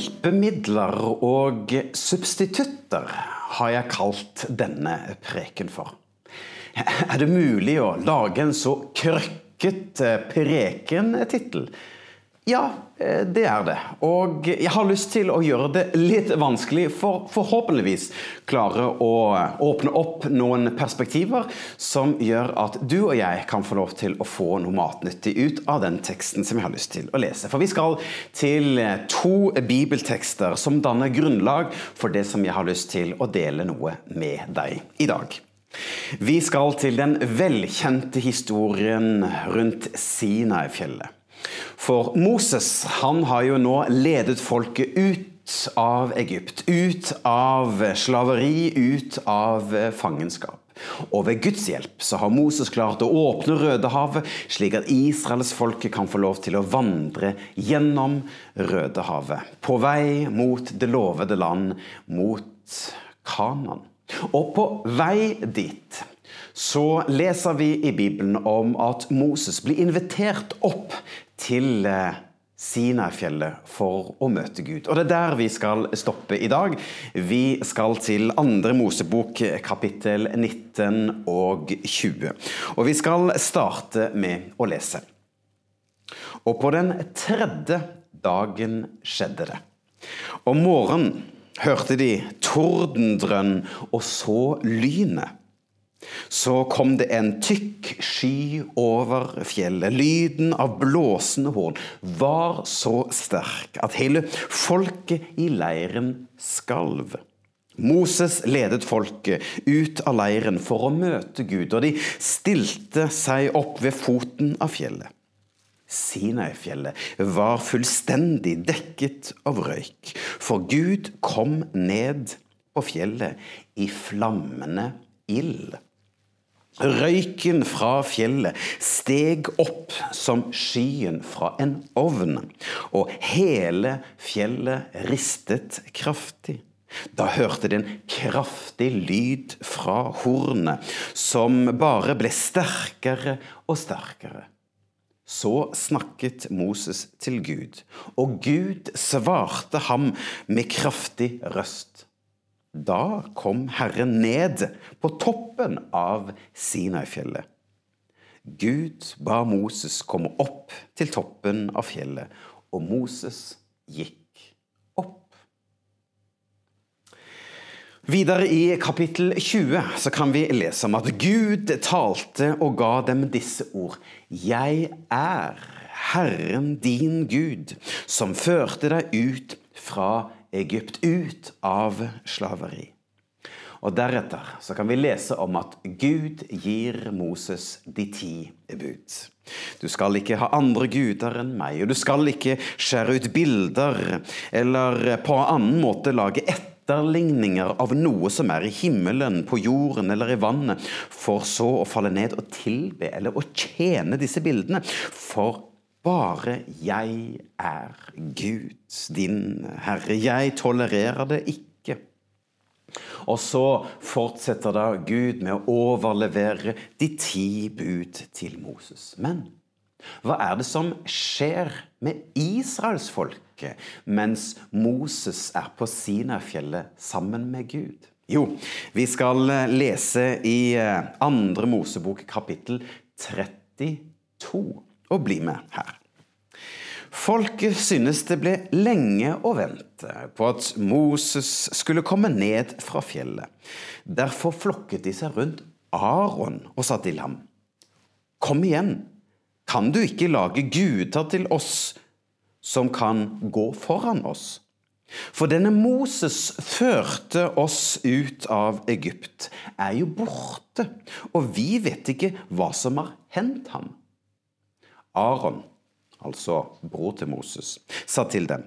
Hjelpemidler og substitutter har jeg kalt denne preken for. Er det mulig å lage en så krøkkete prekentittel? Ja, det er det. Og jeg har lyst til å gjøre det litt vanskelig, for forhåpentligvis klare å åpne opp noen perspektiver som gjør at du og jeg kan få lov til å få noe matnyttig ut av den teksten som jeg har lyst til å lese. For vi skal til to bibeltekster som danner grunnlag for det som jeg har lyst til å dele noe med deg i dag. Vi skal til den velkjente historien rundt Sinai-fjellet. For Moses han har jo nå ledet folket ut av Egypt, ut av slaveri, ut av fangenskap. Og ved Guds hjelp så har Moses klart å åpne Rødehavet, slik at israelsfolket kan få lov til å vandre gjennom Rødehavet. På vei mot det lovede land, mot Kanan. Og på vei dit så leser vi i Bibelen om at Moses blir invitert opp til Sinai-fjellet for å møte Gud. Og det er der vi skal stoppe i dag. Vi skal til andre Mosebok kapittel 19 og 20. Og vi skal starte med å lese. Og på den tredje dagen skjedde det. Om morgenen hørte de tordendrønn og så lynet. Så kom det en tykk sky over fjellet. Lyden av blåsende horn var så sterk at hele folket i leiren skalv. Moses ledet folket ut av leiren for å møte Gud, og de stilte seg opp ved foten av fjellet. Sinai-fjellet var fullstendig dekket av røyk, for Gud kom ned på fjellet i flammende ild. Røyken fra fjellet steg opp som skyen fra en ovn, og hele fjellet ristet kraftig. Da hørte de en kraftig lyd fra hornet, som bare ble sterkere og sterkere. Så snakket Moses til Gud, og Gud svarte ham med kraftig røst. Da kom Herren ned på toppen av Sinai-fjellet. Gud ba Moses komme opp til toppen av fjellet, og Moses gikk opp. Videre i kapittel 20 så kan vi lese om at Gud talte og ga dem disse ord. Jeg er Herren din Gud, som førte deg ut fra Egypt, ut av slaveri. Og Deretter så kan vi lese om at Gud gir Moses de ti bud. Du skal ikke ha andre guder enn meg, og du skal ikke skjære ut bilder eller på annen måte lage etterligninger av noe som er i himmelen, på jorden eller i vannet, for så å falle ned og tilbe eller å tjene disse bildene. For bare jeg er Gud, din Herre. Jeg tolererer det ikke. Og så fortsetter da Gud med å overlevere de ti bud til Moses. Men hva er det som skjer med israelsfolket mens Moses er på Sinafjellet sammen med Gud? Jo, vi skal lese i andre Mosebok kapittel 32 og bli med her. Folket synes det ble lenge å vente på at Moses skulle komme ned fra fjellet. Derfor flokket de seg rundt Aron og sa til ham, Kom igjen, kan du ikke lage guder til oss som kan gå foran oss? For denne Moses førte oss ut av Egypt, er jo borte, og vi vet ikke hva som har hendt ham. Aron, altså bror til Moses, sa til dem.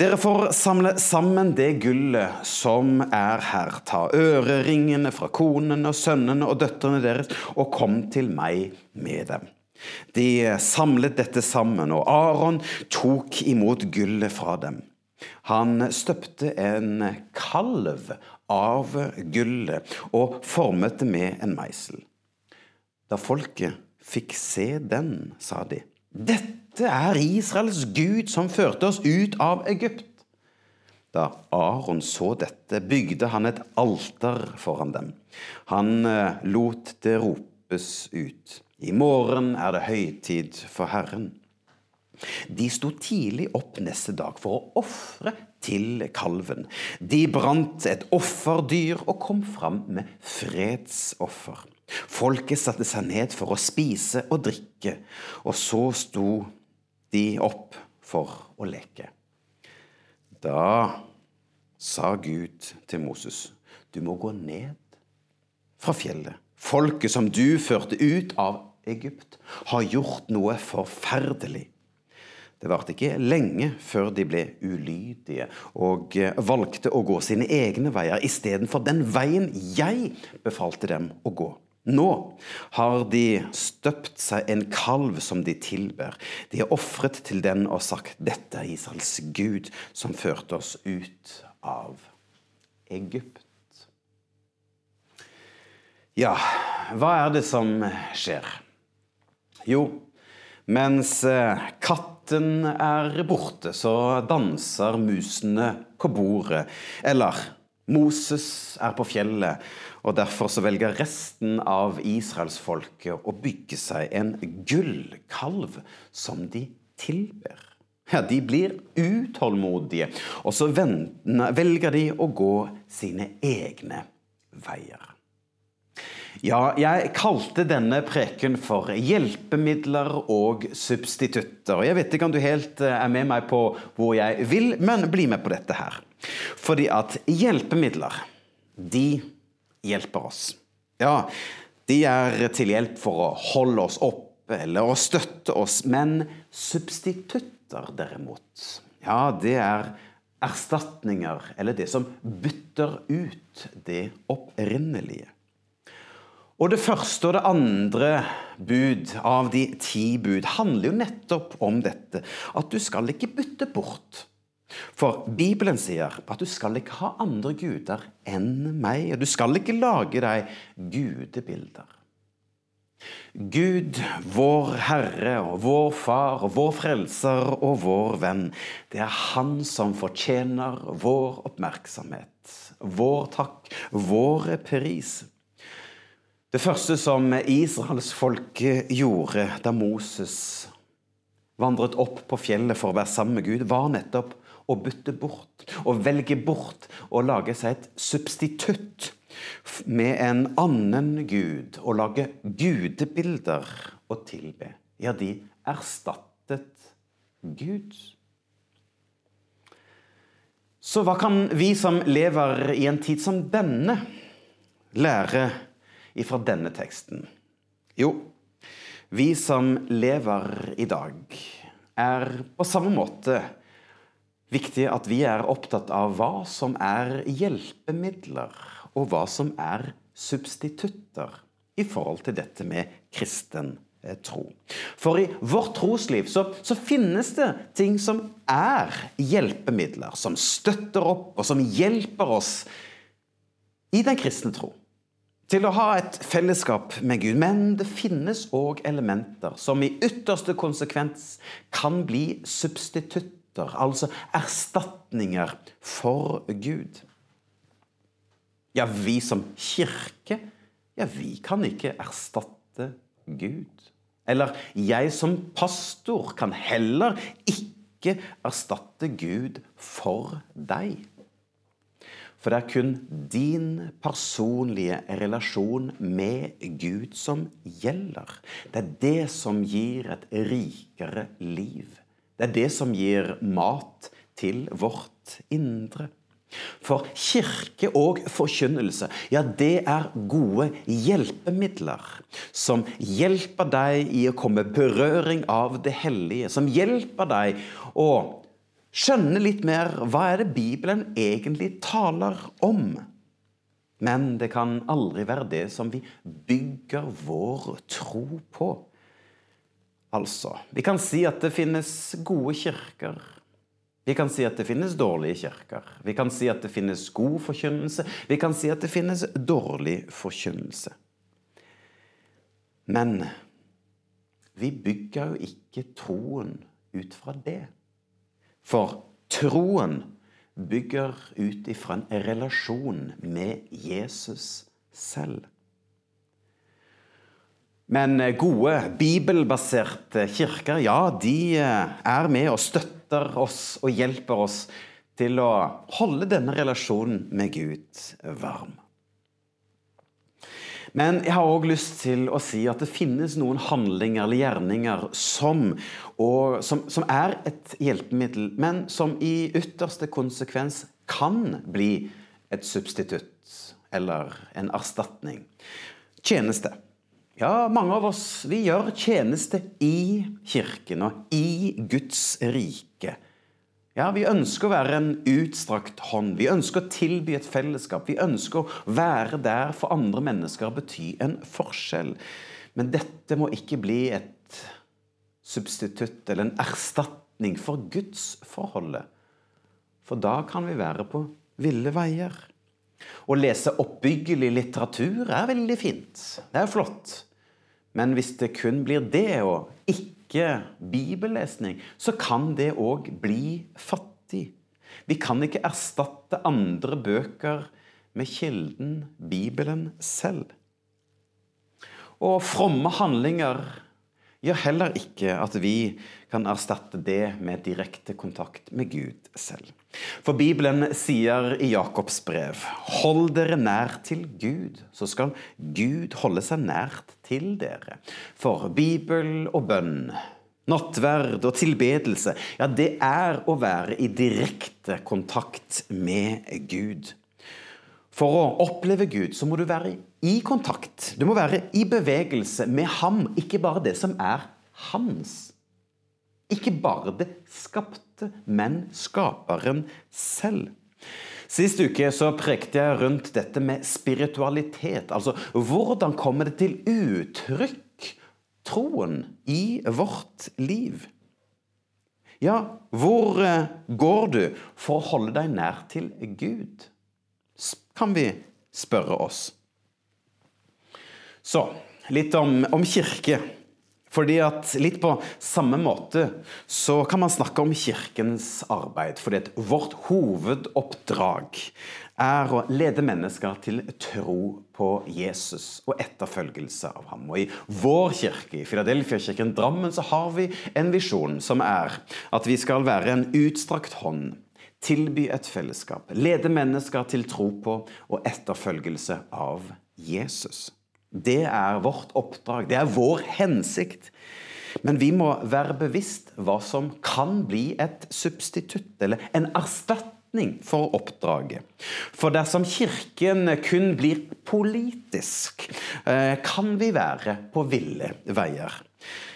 Dere får samle sammen det gullet som er her. Ta øreringene fra konene og sønnene og døtrene deres, og kom til meg med dem. De samlet dette sammen, og Aron tok imot gullet fra dem. Han støpte en kalv av gullet og formet det med en meisel. Da folket fikk se den, sa de. Dette er Israels Gud som førte oss ut av Egypt. Da Aron så dette, bygde han et alter foran dem. Han eh, lot det ropes ut. I morgen er det høytid for Herren. De sto tidlig opp neste dag for å ofre til kalven. De brant et offerdyr og kom fram med fredsoffer. Folket satte seg ned for å spise og drikke, og så sto de opp for å leke. Da sa Gud til Moses, du må gå ned fra fjellet. Folket som du førte ut av Egypt, har gjort noe forferdelig. Det varte ikke lenge før de ble ulydige og valgte å gå sine egne veier istedenfor den veien jeg befalte dem å gå. Nå har de støpt seg en kalv som de tilber. De har ofret til den og sagt, dette er Israels Gud, som førte oss ut av Egypt. Ja, hva er det som skjer? Jo, mens katten er borte, så danser musene på bordet. Eller Moses er på fjellet, og derfor så velger resten av israelsfolket å bygge seg en gullkalv som de tilber. Ja, De blir utålmodige, og så velger de å gå sine egne veier. Ja, jeg kalte denne preken for 'hjelpemidler og substitutter'. Jeg vet ikke om du helt er med meg på hvor jeg vil, men bli med på dette her. Fordi at hjelpemidler, de hjelper oss. Ja, de er til hjelp for å holde oss oppe eller å støtte oss, men substitutter derimot, ja, det er erstatninger, eller det som bytter ut det opprinnelige. Og det første og det andre bud av de ti bud handler jo nettopp om dette, at du skal ikke bytte bort for Bibelen sier at du skal ikke ha andre guder enn meg, og du skal ikke lage deg gudebilder. Gud, vår Herre og vår Far og vår Frelser og vår Venn, det er Han som fortjener vår oppmerksomhet, vår takk, våre pris. Det første som Israels folk gjorde da Moses vandret opp på fjellet for å være sammen med Gud, var nettopp å bytte bort. Å velge bort og lage seg et substitutt med en annen gud. Å lage gudebilder å tilbe. Ja, de erstattet Gud. Så hva kan vi som lever i en tid som denne, lære ifra denne teksten? Jo, vi som lever i dag, er på samme måte viktig at vi er opptatt av hva som er hjelpemidler, og hva som er substitutter i forhold til dette med kristen eh, tro. For i vårt trosliv så, så, finnes det ting som er hjelpemidler, som støtter opp og som hjelper oss i den kristne tro. Til å ha et fellesskap med Gud. Men det finnes òg elementer som i ytterste konsekvens kan bli substitutter altså erstatninger for Gud. Ja, vi som kirke, ja, vi kan ikke erstatte Gud. Eller jeg som pastor kan heller ikke erstatte Gud for deg. For det er kun din personlige relasjon med Gud som gjelder. Det er det som gir et rikere liv. Det er det som gir mat til vårt indre. For kirke og forkynnelse, ja, det er gode hjelpemidler som hjelper deg i å komme berøring av det hellige, som hjelper deg å skjønne litt mer hva er det Bibelen egentlig taler om. Men det kan aldri være det som vi bygger vår tro på. Altså, vi kan si at det finnes gode kirker. Vi kan si at det finnes dårlige kirker. Vi kan si at det finnes god forkynnelse. Vi kan si at det finnes dårlig forkynnelse. Men vi bygger jo ikke troen ut fra det. For troen bygger ut ifra en relasjon med Jesus selv. Men gode, bibelbaserte kirker, ja, de er med og støtter oss og hjelper oss til å holde denne relasjonen med Gud varm. Men jeg har òg lyst til å si at det finnes noen handlinger eller gjerninger som, og, som, som er et hjelpemiddel, men som i ytterste konsekvens kan bli et substitutt eller en erstatning. Tjeneste. Ja, mange av oss vi gjør tjeneste i kirken og i Guds rike. Ja, Vi ønsker å være en utstrakt hånd. Vi ønsker å tilby et fellesskap. Vi ønsker å være der for andre mennesker og bety en forskjell. Men dette må ikke bli et substitutt eller en erstatning for gudsforholdet. For da kan vi være på ville veier. Å lese oppbyggelig litteratur er veldig fint. Det er flott. Men hvis det kun blir det, og ikke ikke bibellesning, så kan det òg bli fattig. Vi kan ikke erstatte andre bøker med kilden Bibelen selv. Og fromme handlinger gjør heller ikke at vi kan erstatte det med direkte kontakt med Gud selv. For Bibelen sier i Jakobs brev Hold dere nær til Gud, så skal Gud holde seg nært til dere. For Bibel og bønn, nattverd og tilbedelse, ja, det er å være i direkte kontakt med Gud. For å oppleve Gud så må du være i kontakt. Du må være i bevegelse med ham, ikke bare det som er hans. Ikke bare det skapte, men skaperen selv. Sist uke så prekte jeg rundt dette med spiritualitet. Altså hvordan kommer det til uttrykk, troen, i vårt liv? Ja, hvor eh, går du for å holde deg nær til Gud? Kan vi spørre oss. Så litt om, om kirke. Fordi at litt på samme måte så kan man snakke om kirkens arbeid. Fordi at vårt hovedoppdrag er å lede mennesker til tro på Jesus og etterfølgelse av ham. Og I vår kirke, i Filadelfia-kirken Drammen, så har vi en visjon som er at vi skal være en utstrakt hånd, tilby et fellesskap, lede mennesker til tro på og etterfølgelse av Jesus. Det er vårt oppdrag. Det er vår hensikt. Men vi må være bevisst hva som kan bli et substitutt, eller en erstatning for oppdraget. For dersom Kirken kun blir politisk, eh, kan vi være på ville veier.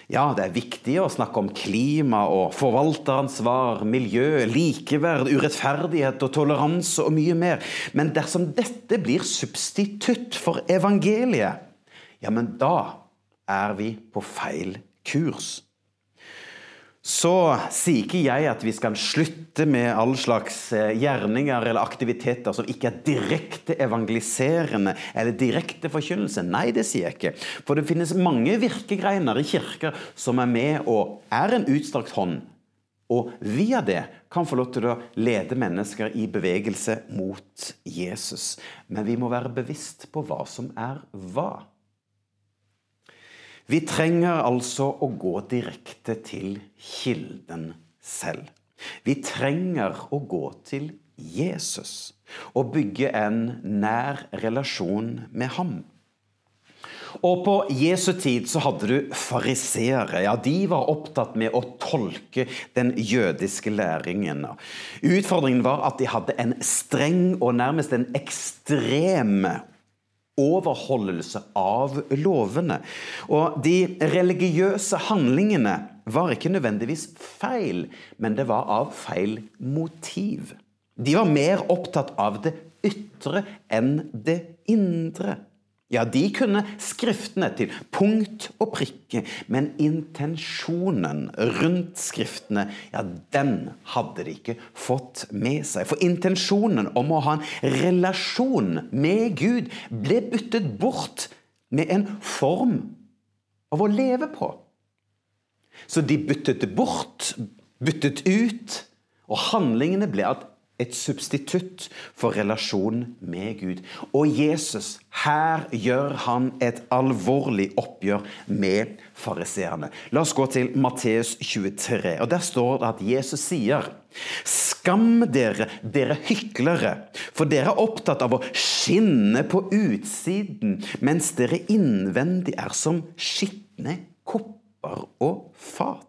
Ja, det er viktig å snakke om klima og forvalteransvar, miljø, likeverd, urettferdighet og toleranse og mye mer. Men dersom dette blir substitutt for evangeliet, ja, men da er vi på feil kurs. Så sier ikke jeg at vi skal slutte med all slags eh, gjerninger eller aktiviteter som ikke er direkte evangeliserende eller direkte forkynnelse. Nei, det sier jeg ikke. For det finnes mange virkegreiner i kirker som er med og er en utstrakt hånd. Og via det kan få lov til å lede mennesker i bevegelse mot Jesus. Men vi må være bevisst på hva som er hva. Vi trenger altså å gå direkte til kilden selv. Vi trenger å gå til Jesus og bygge en nær relasjon med ham. Og På Jesu tid så hadde du fariseere. Ja, de var opptatt med å tolke den jødiske læringen. Utfordringen var at de hadde en streng og nærmest en ekstrem overholdelse av lovene. Og de religiøse handlingene var ikke nødvendigvis feil, men det var av feil motiv. De var mer opptatt av det ytre enn det indre. Ja, de kunne skriftene til punkt og prikke, men intensjonen rundt skriftene, ja, den hadde de ikke fått med seg. For intensjonen om å ha en relasjon med Gud ble byttet bort med en form av å leve på. Så de byttet bort, byttet ut, og handlingene ble at et substitutt for relasjonen med Gud. Og Jesus, her gjør han et alvorlig oppgjør med fariseerne. La oss gå til Matteus 23, og der står det at Jesus sier Skam dere, dere hyklere, for dere er opptatt av å skinne på utsiden, mens dere innvendig er som skitne kopper og fat.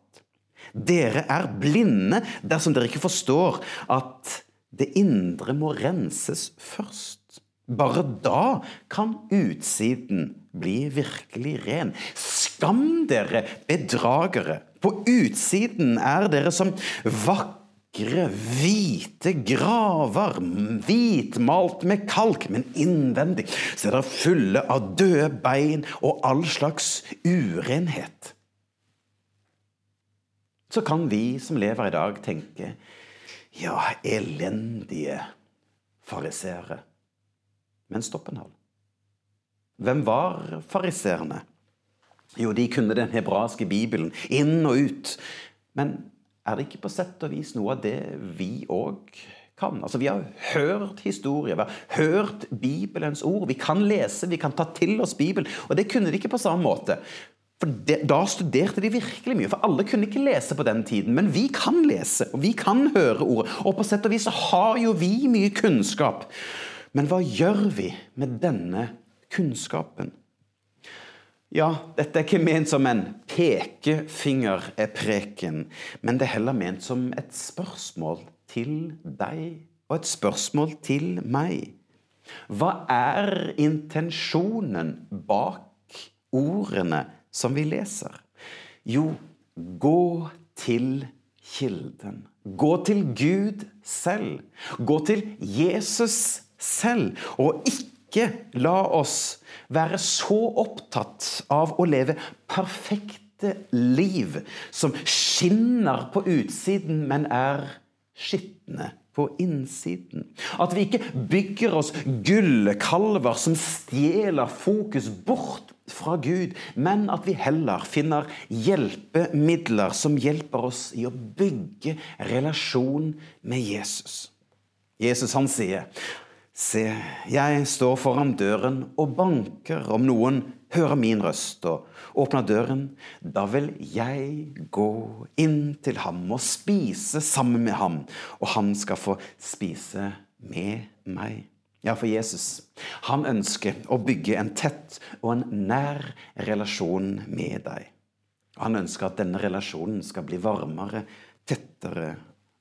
Dere er blinde dersom dere ikke forstår at det indre må renses først. Bare da kan utsiden bli virkelig ren. Skam dere, bedragere! På utsiden er dere som vakre, hvite graver, hvitmalt med kalk, men innvendig så er dere fulle av døde bein og all slags urenhet. Så kan vi som lever i dag, tenke ja, elendige fariseere. Men stopp en hal. Hvem var fariseerne? Jo, de kunne den hebraiske bibelen inn og ut. Men er det ikke på sett og vis noe av det vi òg kan? Altså, Vi har hørt historier, vi har hørt Bibelens ord. Vi kan lese, vi kan ta til oss Bibelen. Og det kunne de ikke på samme måte. For det, Da studerte de virkelig mye, for alle kunne ikke lese på den tiden. Men vi kan lese, og vi kan høre ordet. Og på sett og vis så har jo vi mye kunnskap. Men hva gjør vi med denne kunnskapen? Ja, dette er ikke ment som en pekefingerpreken, men det er heller ment som et spørsmål til deg og et spørsmål til meg. Hva er intensjonen bak ordene som vi leser? Jo, gå til kilden. Gå til Gud selv. Gå til Jesus selv. Og ikke la oss være så opptatt av å leve perfekte liv som skinner på utsiden, men er skitne på innsiden. At vi ikke bygger oss gullkalver som stjeler fokus bort fra Gud, men at vi heller finner hjelpemidler som hjelper oss i å bygge relasjon med Jesus. Jesus han sier, Se, jeg står foran døren og banker. Om noen hører min røst og åpner døren, da vil jeg gå inn til ham og spise sammen med ham, og han skal få spise med meg. Ja, for Jesus han ønsker å bygge en tett og en nær relasjon med deg. Han ønsker at denne relasjonen skal bli varmere, tettere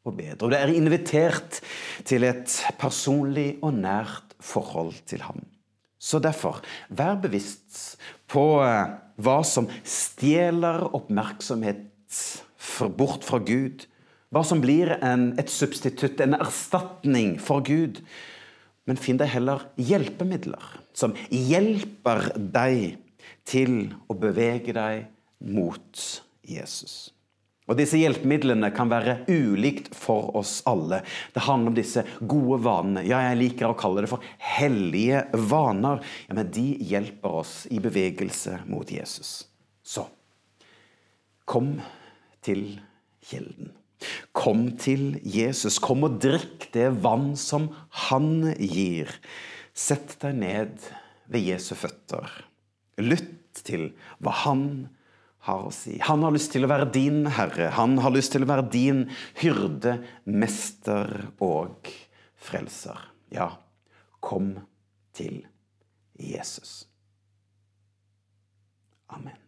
og bedre. Og det er invitert til et personlig og nært forhold til ham. Så derfor, vær bevisst på eh, hva som stjeler oppmerksomhet bort fra Gud. Hva som blir en, et substitutt, en erstatning for Gud. Men finn deg heller hjelpemidler som hjelper deg til å bevege deg mot Jesus. Og Disse hjelpemidlene kan være ulikt for oss alle. Det handler om disse gode vanene. Ja, jeg liker å kalle det for hellige vaner. Ja, Men de hjelper oss i bevegelse mot Jesus. Så kom til kilden. Kom til Jesus. Kom og drikk det vann som han gir. Sett deg ned ved Jesu føtter. Lytt til hva han har å si. Han har lyst til å være din herre. Han har lyst til å være din hyrde, mester og frelser. Ja, kom til Jesus. Amen.